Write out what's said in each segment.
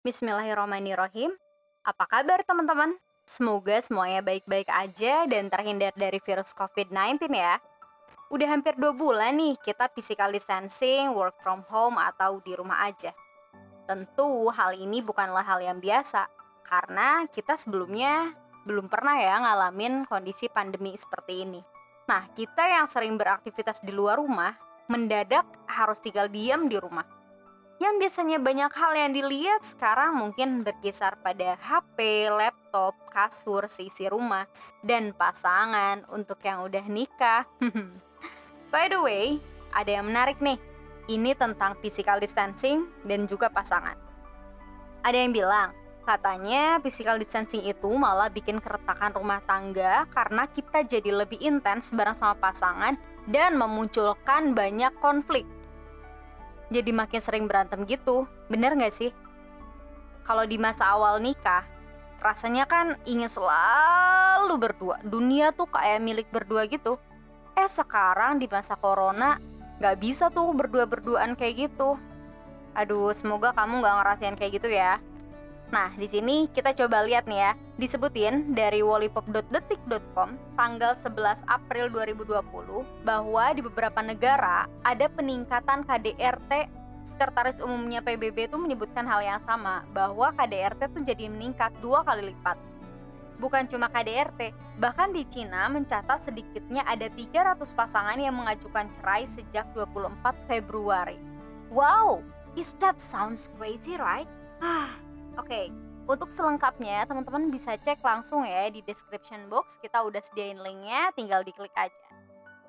Bismillahirrahmanirrahim. Apa kabar teman-teman? Semoga semuanya baik-baik aja dan terhindar dari virus COVID-19 ya. Udah hampir dua bulan nih kita physical distancing, work from home, atau di rumah aja. Tentu hal ini bukanlah hal yang biasa, karena kita sebelumnya belum pernah ya ngalamin kondisi pandemi seperti ini. Nah, kita yang sering beraktivitas di luar rumah, mendadak harus tinggal diam di rumah yang biasanya banyak hal yang dilihat sekarang mungkin berkisar pada HP, laptop, kasur, seisi rumah, dan pasangan untuk yang udah nikah. By the way, ada yang menarik nih. Ini tentang physical distancing dan juga pasangan. Ada yang bilang, katanya physical distancing itu malah bikin keretakan rumah tangga karena kita jadi lebih intens bareng sama pasangan dan memunculkan banyak konflik jadi makin sering berantem gitu. Bener gak sih? Kalau di masa awal nikah, rasanya kan ingin selalu berdua. Dunia tuh kayak milik berdua gitu. Eh sekarang di masa corona, gak bisa tuh berdua-berduaan kayak gitu. Aduh, semoga kamu gak ngerasain kayak gitu ya. Nah, di sini kita coba lihat nih ya. Disebutin dari wallipop.detik.com tanggal 11 April 2020 bahwa di beberapa negara ada peningkatan KDRT Sekretaris Umumnya PBB itu menyebutkan hal yang sama bahwa KDRT tuh jadi meningkat dua kali lipat. Bukan cuma KDRT, bahkan di Cina mencatat sedikitnya ada 300 pasangan yang mengajukan cerai sejak 24 Februari. Wow, is that sounds crazy, right? Ah, Oke, untuk selengkapnya teman-teman bisa cek langsung ya di description box. Kita udah sediain linknya, tinggal diklik aja.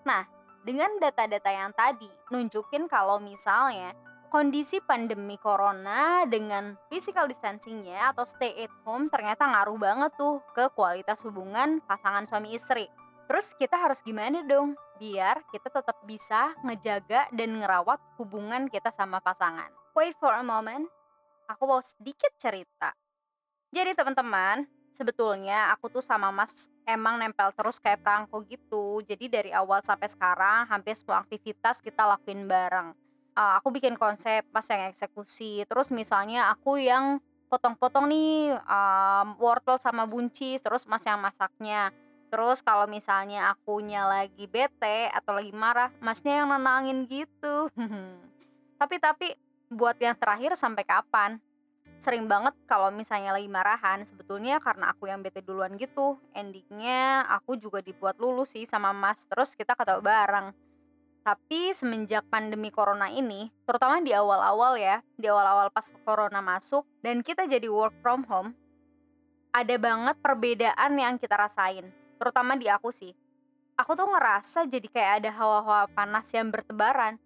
Nah, dengan data-data yang tadi, nunjukin kalau misalnya kondisi pandemi corona dengan physical distancingnya atau stay at home ternyata ngaruh banget tuh ke kualitas hubungan pasangan suami istri. Terus kita harus gimana dong biar kita tetap bisa ngejaga dan ngerawat hubungan kita sama pasangan. Wait for a moment aku mau sedikit cerita. Jadi teman-teman, sebetulnya aku tuh sama Mas emang nempel terus kayak perangko gitu. Jadi dari awal sampai sekarang hampir semua aktivitas kita lakuin bareng. Uh, aku bikin konsep, Mas yang eksekusi. Terus misalnya aku yang potong-potong nih um, wortel sama buncis, terus Mas yang masaknya. Terus kalau misalnya akunya lagi bete atau lagi marah, Masnya yang nenangin gitu. tapi tapi buat yang terakhir sampai kapan? Sering banget kalau misalnya lagi marahan, sebetulnya karena aku yang bete duluan gitu. Endingnya aku juga dibuat lulus sih sama Mas, terus kita ketawa bareng. Tapi semenjak pandemi corona ini, terutama di awal-awal ya, di awal-awal pas corona masuk dan kita jadi work from home, ada banget perbedaan yang kita rasain, terutama di aku sih. Aku tuh ngerasa jadi kayak ada hawa-hawa panas yang bertebaran.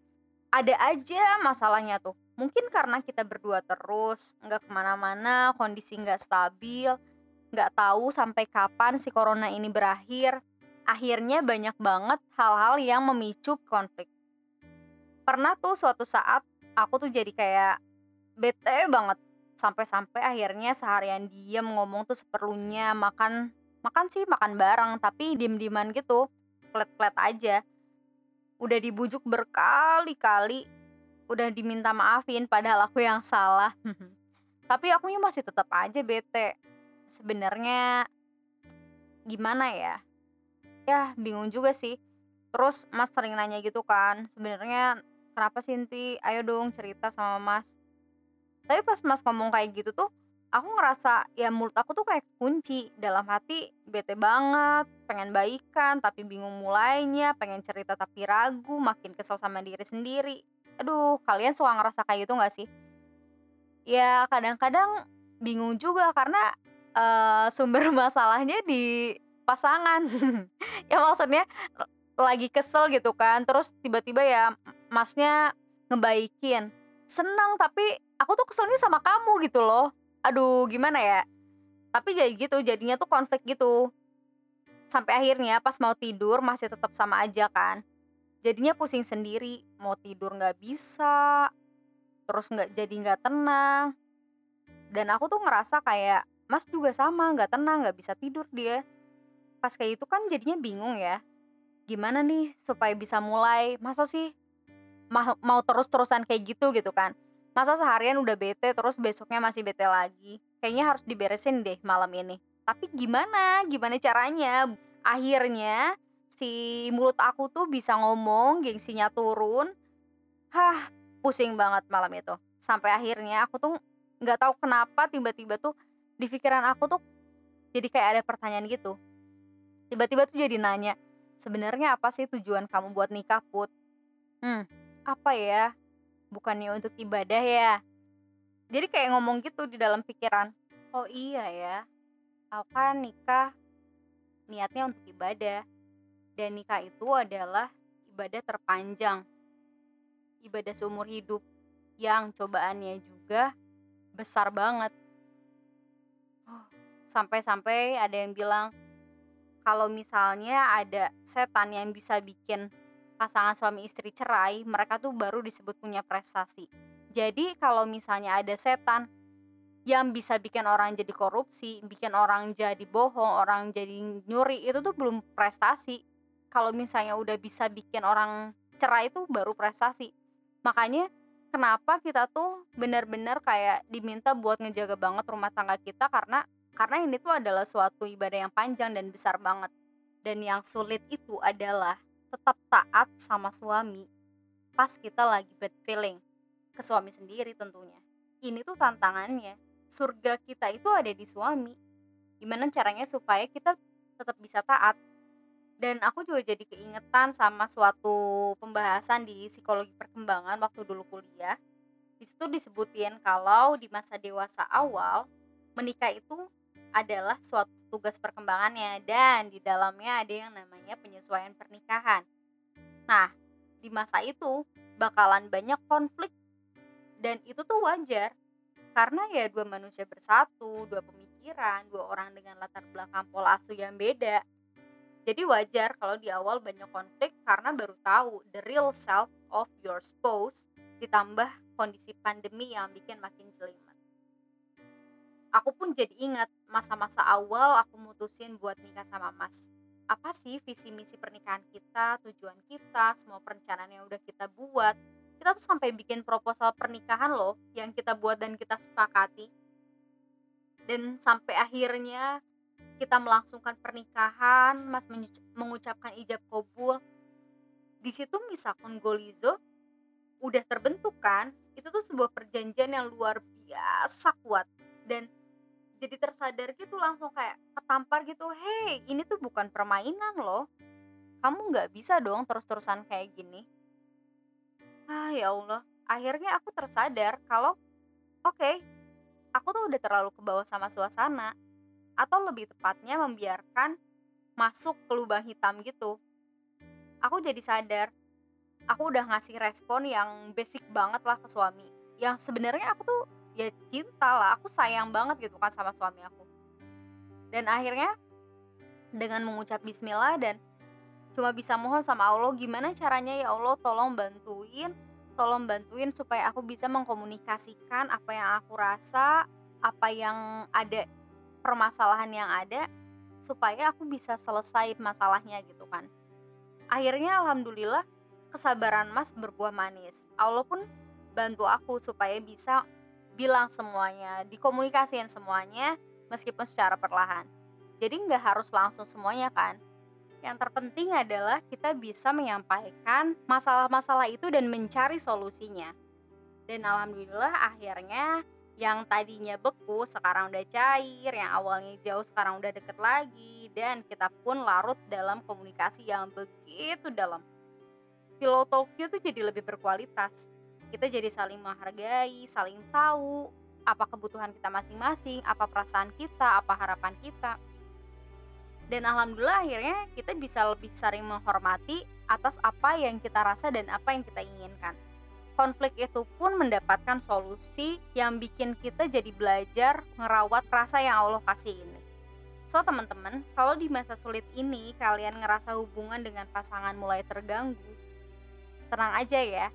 Ada aja masalahnya tuh mungkin karena kita berdua terus nggak ke mana-mana kondisi nggak stabil nggak tahu sampai kapan si corona ini berakhir akhirnya banyak banget hal-hal yang memicu konflik. Pernah tuh suatu saat aku tuh jadi kayak bete banget sampai-sampai akhirnya seharian diem ngomong tuh seperlunya makan makan sih makan bareng tapi diem-dieman gitu klet-klet aja. Udah dibujuk berkali-kali udah diminta maafin padahal aku yang salah. Tapi aku masih tetap aja bete. Sebenarnya gimana ya? Ya bingung juga sih. Terus mas sering nanya gitu kan sebenarnya kenapa sih Inti? Ayo dong cerita sama mas. Tapi pas mas ngomong kayak gitu tuh aku ngerasa ya mulut aku tuh kayak kunci. Dalam hati bete banget pengen baikan tapi bingung mulainya pengen cerita tapi ragu makin kesel sama diri sendiri Aduh, kalian suka ngerasa kayak gitu gak sih? Ya kadang-kadang bingung juga karena uh, sumber masalahnya di pasangan. ya maksudnya lagi kesel gitu kan, terus tiba-tiba ya masnya ngebaikin. Senang tapi aku tuh keselnya sama kamu gitu loh. Aduh, gimana ya? Tapi kayak gitu, jadinya tuh konflik gitu. Sampai akhirnya pas mau tidur masih tetap sama aja kan jadinya pusing sendiri mau tidur nggak bisa terus nggak jadi nggak tenang dan aku tuh ngerasa kayak mas juga sama nggak tenang nggak bisa tidur dia pas kayak itu kan jadinya bingung ya gimana nih supaya bisa mulai masa sih mau, terus-terusan kayak gitu gitu kan Masa seharian udah bete terus besoknya masih bete lagi? Kayaknya harus diberesin deh malam ini. Tapi gimana? Gimana caranya? Akhirnya si mulut aku tuh bisa ngomong, gengsinya turun. Hah, pusing banget malam itu. Sampai akhirnya aku tuh nggak tahu kenapa tiba-tiba tuh di pikiran aku tuh jadi kayak ada pertanyaan gitu. Tiba-tiba tuh jadi nanya, sebenarnya apa sih tujuan kamu buat nikah, Put? Hmm, apa ya? Bukannya untuk ibadah ya? Jadi kayak ngomong gitu di dalam pikiran. Oh iya ya, aku kan nikah niatnya untuk ibadah. Dan nikah itu adalah ibadah terpanjang. Ibadah seumur hidup yang cobaannya juga besar banget. Sampai-sampai ada yang bilang kalau misalnya ada setan yang bisa bikin pasangan suami istri cerai, mereka tuh baru disebut punya prestasi. Jadi kalau misalnya ada setan yang bisa bikin orang jadi korupsi, bikin orang jadi bohong, orang jadi nyuri, itu tuh belum prestasi. Kalau misalnya udah bisa bikin orang cerai itu baru prestasi. Makanya kenapa kita tuh benar-benar kayak diminta buat ngejaga banget rumah tangga kita karena karena ini tuh adalah suatu ibadah yang panjang dan besar banget. Dan yang sulit itu adalah tetap taat sama suami pas kita lagi bad feeling ke suami sendiri tentunya. Ini tuh tantangannya. Surga kita itu ada di suami. Gimana caranya supaya kita tetap bisa taat? Dan aku juga jadi keingetan sama suatu pembahasan di psikologi perkembangan waktu dulu kuliah. Di situ disebutin kalau di masa dewasa awal menikah itu adalah suatu tugas perkembangannya dan di dalamnya ada yang namanya penyesuaian pernikahan. Nah, di masa itu bakalan banyak konflik dan itu tuh wajar karena ya dua manusia bersatu, dua pemikiran, dua orang dengan latar belakang pola asuh yang beda. Jadi wajar kalau di awal banyak konflik karena baru tahu the real self of your spouse ditambah kondisi pandemi yang bikin makin jelimet aku pun jadi ingat masa-masa awal aku mutusin buat nikah sama Mas. Apa sih visi misi pernikahan kita, tujuan kita, semua perencanaan yang udah kita buat. Kita tuh sampai bikin proposal pernikahan loh yang kita buat dan kita sepakati. Dan sampai akhirnya kita melangsungkan pernikahan, Mas mengucapkan ijab kabul. Di situ misakun Golizo udah terbentuk kan, itu tuh sebuah perjanjian yang luar biasa kuat. Dan jadi tersadar gitu langsung kayak ketampar gitu hei ini tuh bukan permainan loh. Kamu nggak bisa dong terus-terusan kayak gini. Ah ya Allah. Akhirnya aku tersadar kalau oke okay, aku tuh udah terlalu ke bawah sama suasana atau lebih tepatnya membiarkan masuk ke lubang hitam gitu. Aku jadi sadar aku udah ngasih respon yang basic banget lah ke suami. Yang sebenarnya aku tuh ya cinta lah aku sayang banget gitu kan sama suami aku. Dan akhirnya dengan mengucap bismillah dan cuma bisa mohon sama Allah gimana caranya ya Allah tolong bantuin tolong bantuin supaya aku bisa mengkomunikasikan apa yang aku rasa apa yang ada permasalahan yang ada supaya aku bisa selesai masalahnya gitu kan akhirnya alhamdulillah kesabaran mas berbuah manis Allah pun bantu aku supaya bisa bilang semuanya, dikomunikasiin semuanya meskipun secara perlahan. Jadi nggak harus langsung semuanya kan. Yang terpenting adalah kita bisa menyampaikan masalah-masalah itu dan mencari solusinya. Dan alhamdulillah akhirnya yang tadinya beku sekarang udah cair, yang awalnya jauh sekarang udah deket lagi, dan kita pun larut dalam komunikasi yang begitu dalam. Pillow talk itu jadi lebih berkualitas kita jadi saling menghargai, saling tahu apa kebutuhan kita masing-masing, apa perasaan kita, apa harapan kita. Dan alhamdulillah akhirnya kita bisa lebih sering menghormati atas apa yang kita rasa dan apa yang kita inginkan. Konflik itu pun mendapatkan solusi yang bikin kita jadi belajar ngerawat rasa yang Allah kasih ini. So teman-teman, kalau di masa sulit ini kalian ngerasa hubungan dengan pasangan mulai terganggu, tenang aja ya,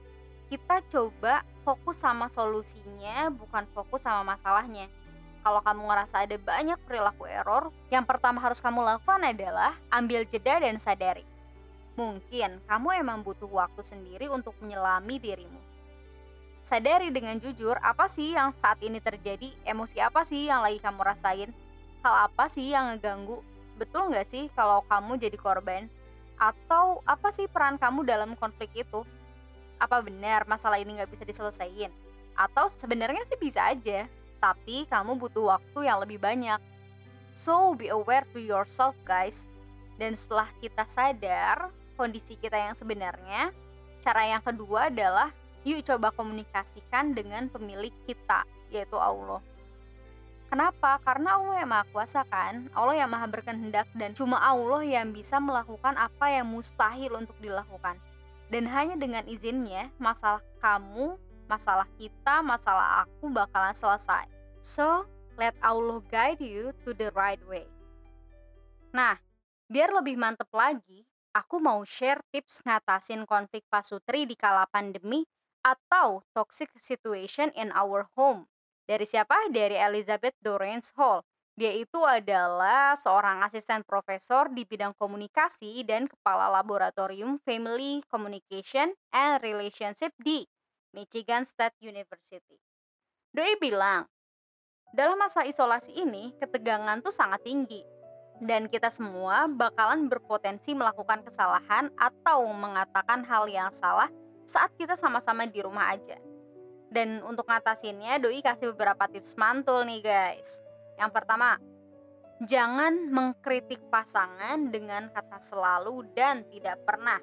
kita coba fokus sama solusinya bukan fokus sama masalahnya kalau kamu ngerasa ada banyak perilaku error, yang pertama harus kamu lakukan adalah ambil jeda dan sadari. Mungkin kamu emang butuh waktu sendiri untuk menyelami dirimu. Sadari dengan jujur apa sih yang saat ini terjadi, emosi apa sih yang lagi kamu rasain, hal apa sih yang ngeganggu, betul nggak sih kalau kamu jadi korban? Atau apa sih peran kamu dalam konflik itu? Apa benar masalah ini nggak bisa diselesaikan? Atau sebenarnya sih bisa aja, tapi kamu butuh waktu yang lebih banyak. So be aware to yourself guys. Dan setelah kita sadar kondisi kita yang sebenarnya, cara yang kedua adalah yuk coba komunikasikan dengan pemilik kita, yaitu Allah. Kenapa? Karena Allah yang maha kuasa kan Allah yang maha berkehendak dan cuma Allah yang bisa melakukan apa yang mustahil untuk dilakukan Dan hanya dengan izinnya masalah kamu, masalah kita, masalah aku bakalan selesai So, let Allah guide you to the right way Nah, biar lebih mantep lagi, aku mau share tips ngatasin konflik pasutri di kala pandemi atau toxic situation in our home dari siapa? Dari Elizabeth Dorrance Hall. Dia itu adalah seorang asisten profesor di bidang komunikasi dan kepala laboratorium Family Communication and Relationship di Michigan State University. Doi bilang, dalam masa isolasi ini, ketegangan tuh sangat tinggi. Dan kita semua bakalan berpotensi melakukan kesalahan atau mengatakan hal yang salah saat kita sama-sama di rumah aja. Dan untuk ngatasinnya, Doi kasih beberapa tips mantul nih guys. Yang pertama, jangan mengkritik pasangan dengan kata selalu dan tidak pernah.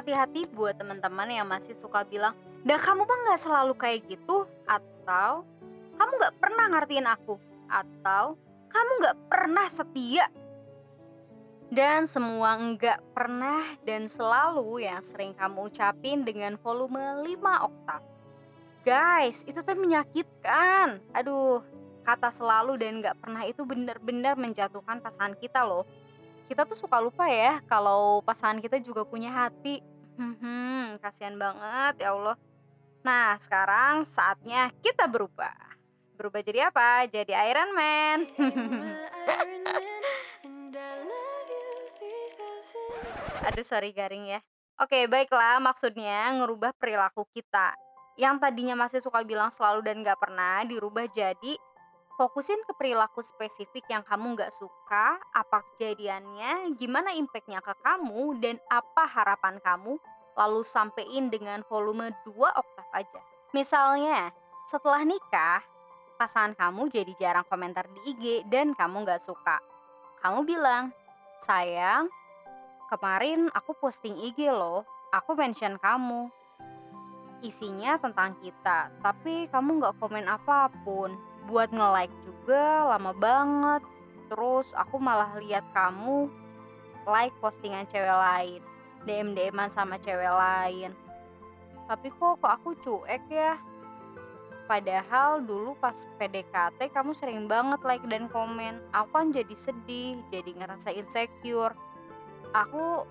Hati-hati buat teman-teman yang masih suka bilang, dah kamu mah nggak selalu kayak gitu, atau kamu nggak pernah ngertiin aku, atau kamu nggak pernah setia. Dan semua enggak pernah dan selalu yang sering kamu ucapin dengan volume 5 oktav Guys, itu tuh menyakitkan. Aduh, kata selalu dan gak pernah itu benar-benar menjatuhkan pasangan kita loh. Kita tuh suka lupa ya kalau pasangan kita juga punya hati. Hmm, kasihan banget ya Allah. Nah, sekarang saatnya kita berubah. Berubah jadi apa? Jadi Iron Man. Aduh, sorry garing ya. Oke, baiklah maksudnya ngerubah perilaku kita yang tadinya masih suka bilang selalu dan gak pernah dirubah jadi fokusin ke perilaku spesifik yang kamu gak suka, apa kejadiannya, gimana impactnya ke kamu, dan apa harapan kamu, lalu sampein dengan volume 2 oktav aja. Misalnya, setelah nikah, pasangan kamu jadi jarang komentar di IG dan kamu gak suka. Kamu bilang, sayang, kemarin aku posting IG loh, aku mention kamu, isinya tentang kita, tapi kamu nggak komen apa pun. Buat nge-like juga lama banget. Terus aku malah lihat kamu like postingan cewek lain, DM DMan sama cewek lain. Tapi kok kok aku cuek ya? Padahal dulu pas PDKT kamu sering banget like dan komen. Aku kan jadi sedih, jadi ngerasa insecure. Aku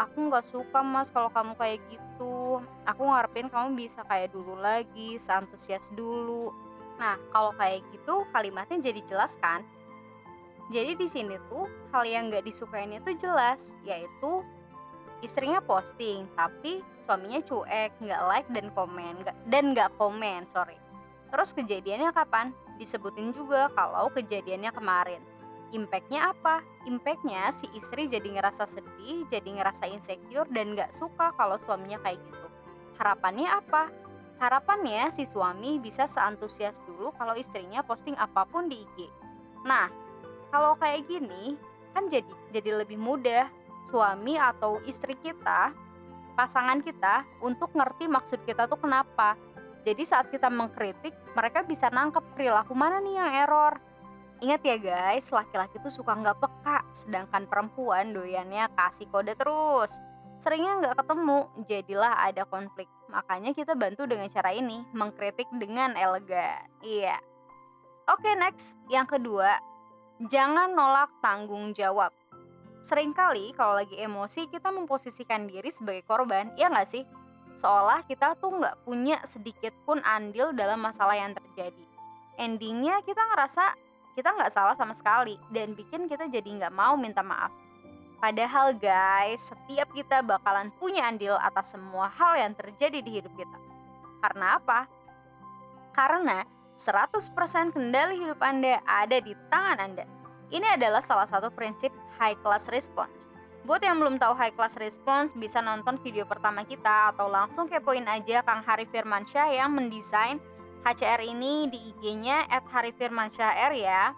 aku nggak suka mas kalau kamu kayak gitu. Aku ngarepin kamu bisa kayak dulu lagi seantusias dulu. Nah kalau kayak gitu kalimatnya jadi jelas kan? Jadi di sini tuh hal yang nggak disukainya tuh jelas yaitu istrinya posting tapi suaminya cuek nggak like dan komen gak, dan nggak komen sorry. Terus kejadiannya kapan? Disebutin juga kalau kejadiannya kemarin Impactnya apa? Impactnya si istri jadi ngerasa sedih, jadi ngerasa insecure dan gak suka kalau suaminya kayak gitu. Harapannya apa? Harapannya si suami bisa seantusias dulu kalau istrinya posting apa pun di IG. Nah, kalau kayak gini kan jadi jadi lebih mudah suami atau istri kita, pasangan kita untuk ngerti maksud kita tuh kenapa. Jadi saat kita mengkritik, mereka bisa nangkep perilaku mana nih yang error Ingat ya guys, laki-laki tuh suka nggak peka, sedangkan perempuan doyannya kasih kode terus. Seringnya nggak ketemu, jadilah ada konflik. Makanya kita bantu dengan cara ini, mengkritik dengan elegan. Iya. Oke next, yang kedua, jangan nolak tanggung jawab. Seringkali kalau lagi emosi kita memposisikan diri sebagai korban, ya nggak sih? Seolah kita tuh nggak punya sedikit pun andil dalam masalah yang terjadi. Endingnya kita ngerasa kita nggak salah sama sekali dan bikin kita jadi nggak mau minta maaf. Padahal guys, setiap kita bakalan punya andil atas semua hal yang terjadi di hidup kita. Karena apa? Karena 100% kendali hidup Anda ada di tangan Anda. Ini adalah salah satu prinsip high class response. Buat yang belum tahu high class response, bisa nonton video pertama kita atau langsung kepoin aja Kang Hari Firmansyah yang mendesain HCR ini di IG-nya at Hari Firmansyah R ya.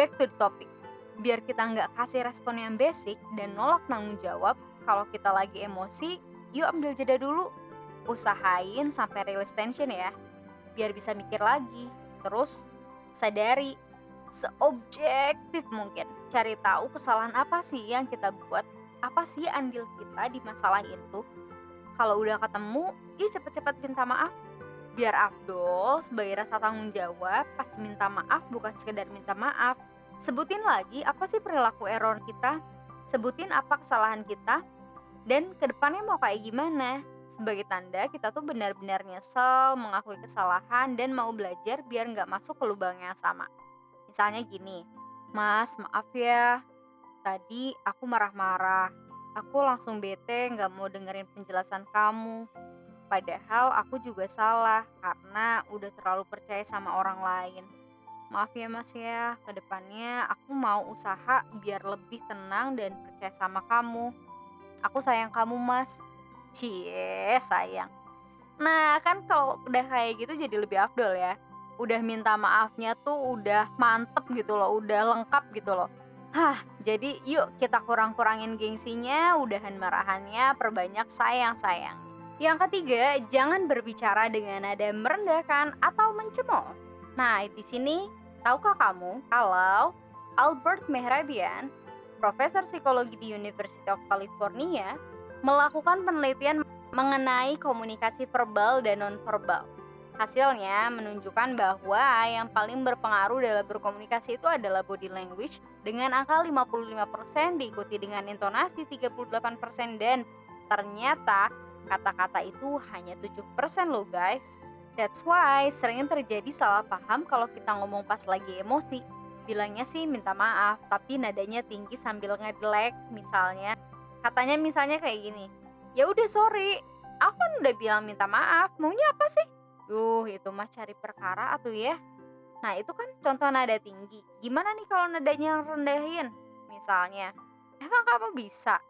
Back to the topic. Biar kita nggak kasih respon yang basic dan nolak tanggung jawab, kalau kita lagi emosi, yuk ambil jeda dulu. Usahain sampai release tension ya biar bisa mikir lagi. Terus sadari seobjektif mungkin cari tahu kesalahan apa sih yang kita buat, apa sih andil kita di masalah itu. Kalau udah ketemu, yuk cepet-cepet minta maaf. Biar Abdul sebagai rasa tanggung jawab pas minta maaf bukan sekedar minta maaf. Sebutin lagi apa sih perilaku error kita, sebutin apa kesalahan kita, dan ke depannya mau kayak gimana sebagai tanda kita tuh benar-benar nyesel, mengakui kesalahan, dan mau belajar biar nggak masuk ke lubang yang sama. Misalnya gini, Mas, maaf ya, tadi aku marah-marah. Aku langsung bete nggak mau dengerin penjelasan kamu. Padahal aku juga salah karena udah terlalu percaya sama orang lain. Maaf ya mas ya, ke depannya aku mau usaha biar lebih tenang dan percaya sama kamu. Aku sayang kamu mas, Cie, sayang. Nah, kan kalau udah kayak gitu jadi lebih afdol ya. Udah minta maafnya tuh udah mantep gitu loh, udah lengkap gitu loh. Hah, jadi yuk kita kurang-kurangin gengsinya, udahan marahannya, perbanyak sayang-sayang. Yang ketiga, jangan berbicara dengan nada merendahkan atau mencemooh. Nah, di sini tahukah kamu kalau Albert Mehrabian, profesor psikologi di University of California, melakukan penelitian mengenai komunikasi verbal dan nonverbal. Hasilnya menunjukkan bahwa yang paling berpengaruh dalam berkomunikasi itu adalah body language dengan angka 55% diikuti dengan intonasi 38% dan ternyata kata-kata itu hanya 7% loh guys. That's why sering terjadi salah paham kalau kita ngomong pas lagi emosi. Bilangnya sih minta maaf, tapi nadanya tinggi sambil ngedelek misalnya. Katanya misalnya kayak gini ya udah sorry aku kan udah bilang minta maaf maunya apa sih? Duh itu mah cari perkara atau ya. Nah itu kan contoh nada tinggi. Gimana nih kalau nadanya rendahin? Misalnya emang kamu bisa?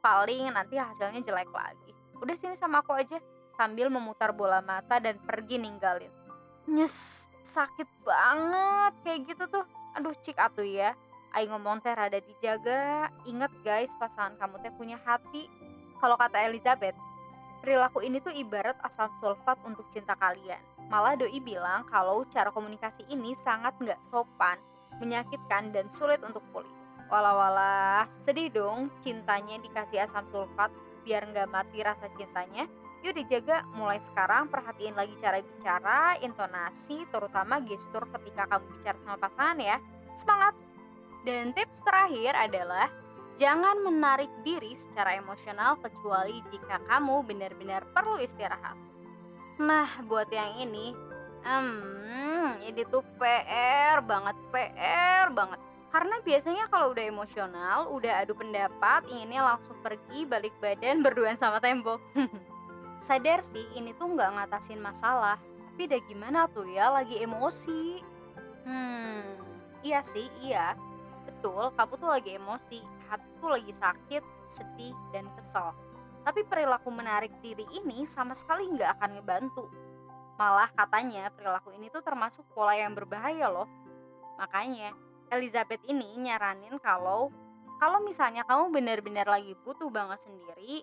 Paling nanti hasilnya jelek lagi udah sini sama aku aja sambil memutar bola mata dan pergi ninggalin nyes sakit banget kayak gitu tuh aduh cik atuh ya Aing ngomong teh rada dijaga. Ingat guys, pasangan kamu teh punya hati. Kalau kata Elizabeth, perilaku ini tuh ibarat asam sulfat untuk cinta kalian. Malah doi bilang kalau cara komunikasi ini sangat nggak sopan, menyakitkan dan sulit untuk pulih. Walah-walah, sedih dong cintanya dikasih asam sulfat biar nggak mati rasa cintanya. Yuk dijaga mulai sekarang perhatiin lagi cara bicara, intonasi, terutama gestur ketika kamu bicara sama pasangan ya. Semangat! Dan tips terakhir adalah jangan menarik diri secara emosional kecuali jika kamu benar-benar perlu istirahat. Nah, buat yang ini, hmm, ini tuh PR banget, PR banget. Karena biasanya kalau udah emosional, udah adu pendapat, inginnya langsung pergi, balik badan, berduaan sama tembok. Sadar sih, ini tuh nggak ngatasin masalah. Tapi udah gimana tuh ya, lagi emosi. Hmm, iya sih, iya betul kamu tuh lagi emosi, hati tuh lagi sakit, sedih, dan kesel. Tapi perilaku menarik diri ini sama sekali nggak akan ngebantu. Malah katanya perilaku ini tuh termasuk pola yang berbahaya loh. Makanya Elizabeth ini nyaranin kalau kalau misalnya kamu benar-benar lagi butuh banget sendiri,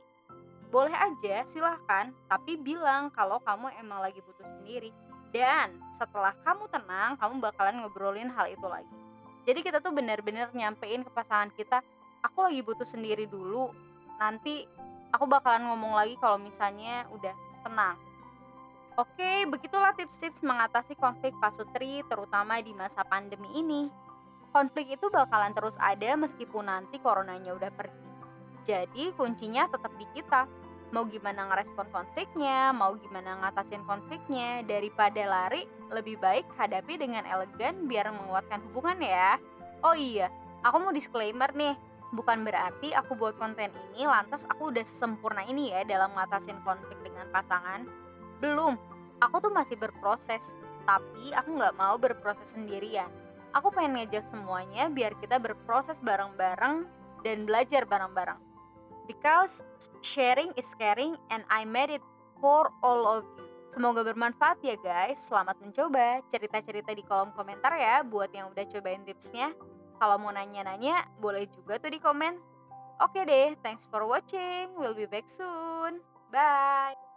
boleh aja silahkan, tapi bilang kalau kamu emang lagi butuh sendiri. Dan setelah kamu tenang, kamu bakalan ngobrolin hal itu lagi jadi kita tuh benar-benar nyampein ke pasangan kita aku lagi butuh sendiri dulu nanti aku bakalan ngomong lagi kalau misalnya udah tenang Oke, begitulah tips-tips mengatasi konflik pasutri terutama di masa pandemi ini. Konflik itu bakalan terus ada meskipun nanti coronanya udah pergi. Jadi kuncinya tetap di kita mau gimana ngerespon konfliknya, mau gimana ngatasin konfliknya, daripada lari, lebih baik hadapi dengan elegan biar menguatkan hubungan ya. Oh iya, aku mau disclaimer nih, bukan berarti aku buat konten ini lantas aku udah sempurna ini ya dalam ngatasin konflik dengan pasangan. Belum, Aku tuh masih berproses, tapi aku nggak mau berproses sendirian. Aku pengen ngajak semuanya biar kita berproses bareng-bareng dan belajar bareng-bareng. Because sharing is caring and I made it for all of you. Semoga bermanfaat ya guys. Selamat mencoba. Cerita-cerita di kolom komentar ya buat yang udah cobain tipsnya. Kalau mau nanya-nanya, boleh juga tuh di komen. Oke deh, thanks for watching. We'll be back soon. Bye.